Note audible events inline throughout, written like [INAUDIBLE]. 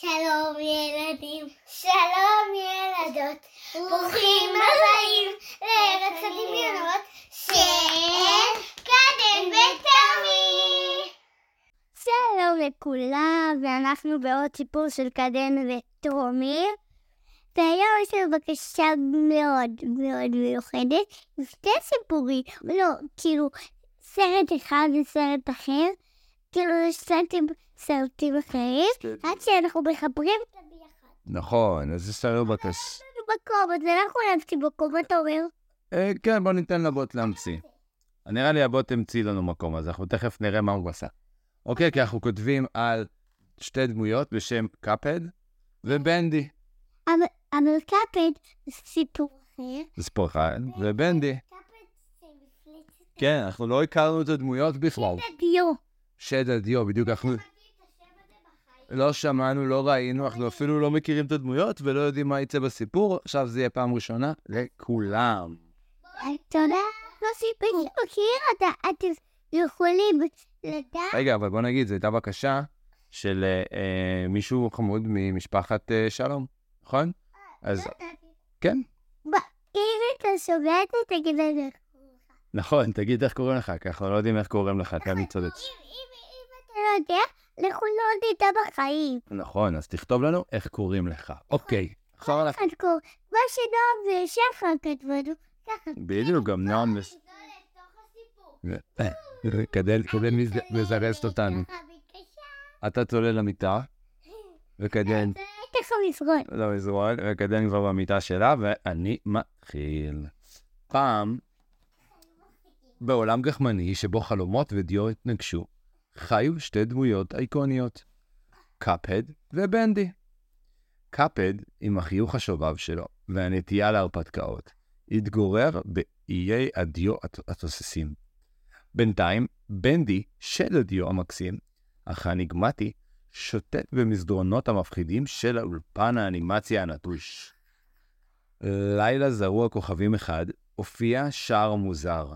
שלום ילדים, שלום ילדות, ברוכים הבאים לארץ הדמיונות של קדם ותמי. שלום לכולם, ואנחנו בעוד סיפור של קדם וטומי. והיום יש לנו בקשה מאוד מאוד מיוחדת, שתי סיפורים, לא, כאילו, סרט אחד וסרט אחר, כאילו יש סרטים, סרטים אחרים, עד שאנחנו מחברים אותם ביחד. נכון, אז לנו בקש... מקום, אז אנחנו נמציא מקום, מה אתה אומר? אה, כן, בוא ניתן לבוט להמציא. נראה לי הבוט המציא לנו מקום, אז אנחנו תכף נראה מה הוא עשה. אוקיי, כי אנחנו כותבים על שתי דמויות בשם קאפד ובנדי. אבל קאפד זה סיפור אחר. זה סיפור אחד, ובנדי. קאפד זה מפלצת. כן, אנחנו לא הכרנו את הדמויות בכלל. דיו. שד הדיו, בדיוק אנחנו... לא שמענו, לא ראינו, אנחנו אפילו לא מכירים את הדמויות ולא יודעים מה יצא בסיפור. עכשיו זה יהיה פעם ראשונה לכולם. יודע, לא סיפרתי מכיר, אתה- אתם יכולים לדעת. רגע, אבל בוא נגיד, זו הייתה בקשה של אה, אה, מישהו חמוד ממשפחת אה, שלום, נכון? אז כן, אם אתה שומע את זה, תגיד לזה. נכון, תגיד איך קוראים לך, כי אנחנו לא יודעים איך קוראים לך, תמי צודק. אם אתה לא יודע, אנחנו לא נדע בחיים. נכון, אז תכתוב לנו איך קוראים לך. אוקיי, עכשיו אנחנו... אחד קורא, מה שנועם ושחר כתבו לנו, ככה. בדיוק, גם נועם מס- אה, כדי כדי מז- לזרז אותנו. אתה צולל למיטה, וכדי... יכול לזרון. לא מזרון, וכדי כבר במיטה שלה, ואני מתחיל. פעם, בעולם גחמני שבו חלומות ודיו התנגשו, חיו שתי דמויות אייקוניות, קאפד ובנדי. קאפד, עם החיוך השובב שלו והנטייה להרפתקאות, התגורר באיי הדיו הת- התוססים. בינתיים, בנדי, שד הדיו המקסים, אך האניגמטי, שוטט במסדרונות המפחידים של האולפן האנימציה הנטוש. לילה זרוע כוכבים אחד, הופיע שער מוזר,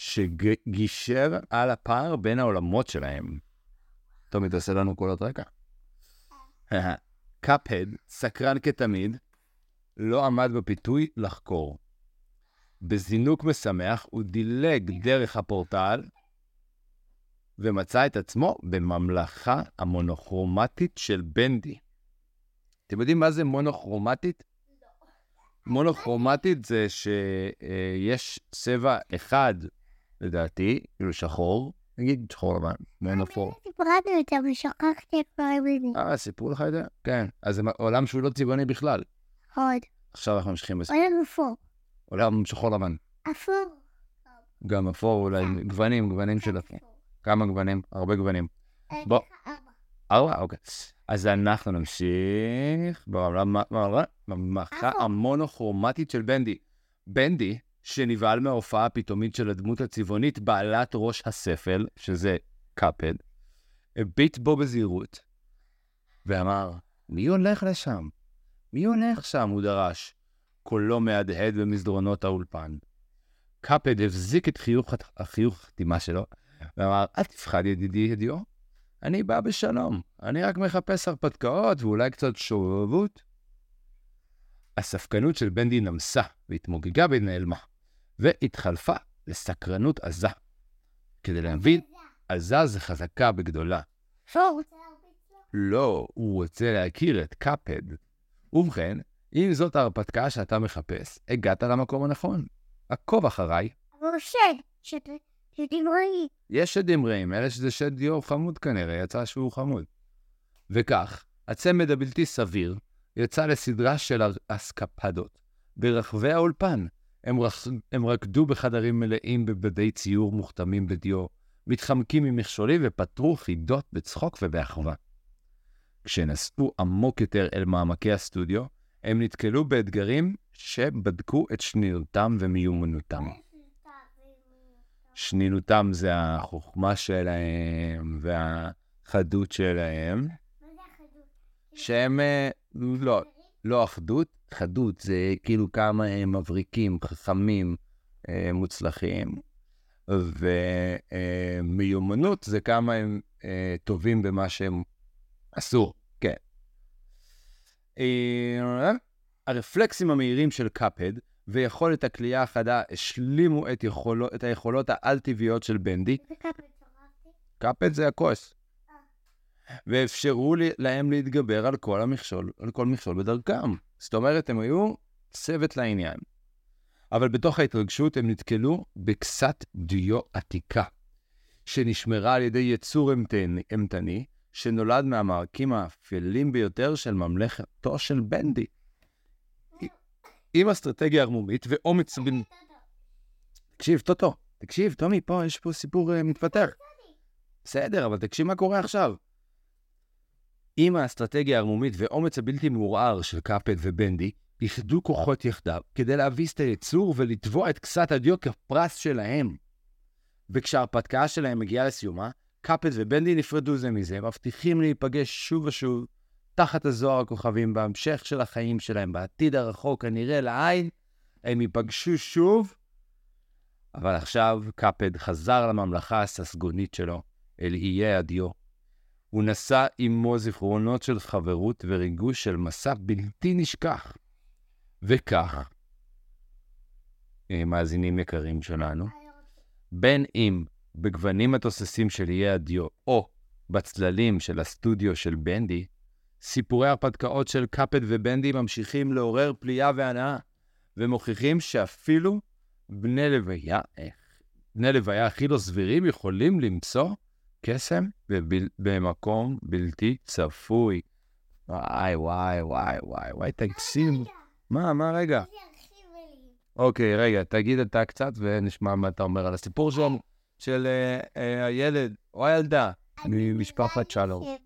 שגישר על הפער בין העולמות שלהם. תומי, תעשה לנו קולות רקע. [LAUGHS] קאפהד, סקרן כתמיד, לא עמד בפיתוי לחקור. בזינוק משמח הוא דילג דרך הפורטל ומצא את עצמו בממלכה המונוכרומטית של בנדי. אתם יודעים מה זה מונוכרומטית? מונוכרומטית זה שיש צבע אחד, לדעתי, כאילו שחור, נגיד שחור לבן, מונופור. סיפרנו אותם ושכחתי קוראים לזה. אה, סיפרו לך את זה? כן. אז זה עולם שהוא לא צבעוני בכלל. עוד. עכשיו אנחנו ממשיכים בסיפור. עולם אפור. עולם שחור לבן. אפור. גם אפור, אולי גוונים, גוונים של אפור. כמה גוונים? הרבה גוונים. בוא. ארבע? אוקיי. אז אנחנו נמשיך אפור. המונוכרומטית של בנדי. בנדי, שנבהל מההופעה הפתאומית של הדמות הצבעונית בעלת ראש הספל, שזה קאפד, הביט בו בזהירות, ואמר, מי הולך לשם? מי הולך שם? הוא דרש. קולו מהדהד במסדרונות האולפן. קאפד הבזיק את חיוך החיוך החתימה שלו, ואמר, אל תפחד ידידי ידיעו, אני בא בשלום, אני רק מחפש הרפתקאות ואולי קצת שובבות. הספקנות של בנדי נמסה והתמוגגה ונעלמה, והתחלפה לסקרנות עזה. כדי להבין, עזה זה חזקה בגדולה. אפור. לא, הוא רוצה להכיר את קאפד. ובכן, אם זאת ההרפתקה שאתה מחפש, הגעת למקום הנכון. עקוב אחריי. אבל שד. שד. שדברי. יש שדים רעים, אלה שזה שד דיו חמוד כנראה, יצא שהוא חמוד. וכך, הצמד הבלתי סביר יצא לסדרה של אסקפדות ברחבי האולפן. הם, רח... הם רקדו בחדרים מלאים בבדי ציור מוכתמים בדיו, מתחמקים ממכשולים ופתרו חידות בצחוק ובאחווה. כשנסעו עמוק יותר אל מעמקי הסטודיו, הם נתקלו באתגרים שבדקו את שניותם ומיומנותם. שנינותם זה החוכמה שלהם והחדות שלהם, שהם, אה, לא, לא אחדות, חדות זה כאילו כמה הם מבריקים, חכמים, אה, מוצלחים, ומיומנות זה כמה הם אה, טובים במה שהם עשו, כן. אה, הרפלקסים המהירים של קאפד ויכולת הכלייה החדה השלימו את, יכולו, את היכולות העל-טבעיות של בנדי. קאפד זה הכוס. ואפשרו להם להתגבר על כל המכשול, על כל מכשול בדרכם. זאת אומרת, הם היו צוות לעניין. אבל בתוך ההתרגשות הם נתקלו בכסת דיו עתיקה, שנשמרה על ידי יצור אימתני, שנולד מהמערכים האפלים ביותר של ממלכתו של בנדי. עם אסטרטגיה ערמומית ואומץ בין... תקשיב, טוטו, תקשיב, טומי, פה יש פה סיפור uh, מתפתח. בסדר, אבל תקשיב מה קורה עכשיו. עם האסטרטגיה הערמומית ואומץ הבלתי מעורער של קאפד ובנדי, איחדו כוחות יחדיו כדי להביס את היצור ולתבוע את כסת הדיו כפרס שלהם. וכשההרפתקה שלהם מגיעה לסיומה, קאפד ובנדי נפרדו זה מזה, מבטיחים להיפגש שוב ושוב תחת הזוהר הכוכבים בהמשך של החיים שלהם, בעתיד הרחוק הנראה לעין, הם ייפגשו שוב, אבל עכשיו קאפד חזר לממלכה הססגונית שלו, אל איי הדיו. הוא נשא עמו זיכרונות של חברות וריגוש של מסע בלתי נשכח. וכך, אה, מאזינים יקרים שלנו, בין אם בגוונים התוססים של איי הדיו או בצללים של הסטודיו של בנדי, סיפורי ההרפתקאות של קאפד ובנדי ממשיכים לעורר פליאה והנאה, ומוכיחים שאפילו בני לוויה, איך, בני לוויה הכי לא סבירים יכולים למצוא קסם בבל, במקום בלתי צפוי. וואי, וואי, וואי, וואי, וואי, תקשיב. מה, מה רגע? אוקיי, רגע, תגיד אתה קצת ונשמע מה אתה אומר על הסיפור של, של אה, אה, הילד או הילדה ממשפחת שלום.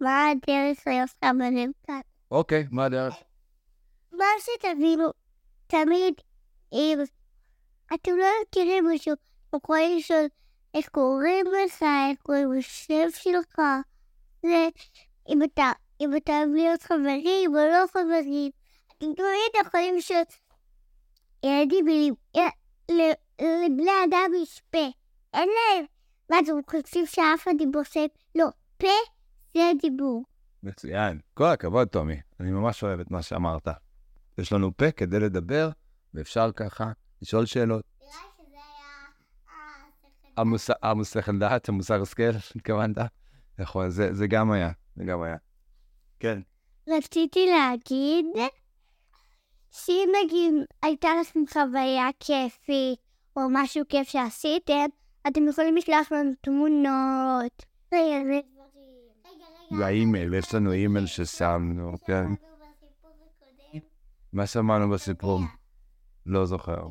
מה הדרך ליוסף בנמצא. אוקיי, מה הדרך? מה שתבינו, תמיד אם אתם לא מכירים מישהו, או יכולים לשאול איך קוראים לך, איך קוראים לשם שלך, זה אם אתה, אם אתה אוהב להיות חברים או לא חברים, אתם תמיד יכולים לשאול ילדים לבני אדם יש פה, אין להם. מה אתם חושבים שאף אחד שם? לא, פה זה דיבור. מצוין. כל הכבוד, טומי. אני ממש אוהב את מה שאמרת. יש לנו פה כדי לדבר, ואפשר ככה לשאול שאלות. נראה שזה היה... המוס- המוסכת דעת, המוסר השכל, התכוונת? נכון, זה זה גם היה, זה גם היה. כן. רציתי להגיד שאם נגיד הייתה לכם חוויה כיפית או משהו כיף שעשיתם, אתם יכולים לשלוח לנו תמונות. והאימייל, יש לנו אימייל ששמנו, כן. מה שמענו בסיפור? לא זוכר.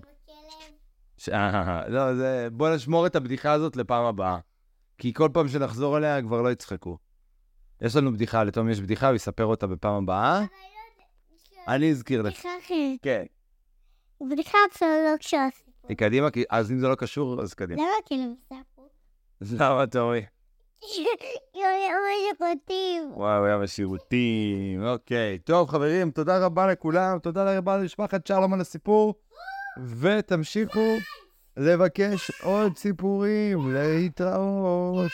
ש- [LAUGHS] לא, זה... בוא נשמור את הבדיחה הזאת לפעם הבאה. כי כל פעם שנחזור אליה כבר לא יצחקו. יש לנו בדיחה, לתום יש בדיחה, הוא יספר אותה בפעם הבאה. אני אזכיר לך. בדיחה אחרת. כן. בדיחה אפילו לא קשורה לסיפור. קדימה, אז אם זה לא קשור, אז קדימה. למה כאילו סיפור? למה, [LAUGHS] יואי, יחודים. וואו, היה בשירותים, אוקיי. טוב, חברים, תודה רבה לכולם, תודה רבה למשפחת שלום על הסיפור, ותמשיכו לבקש עוד סיפורים, להתראות.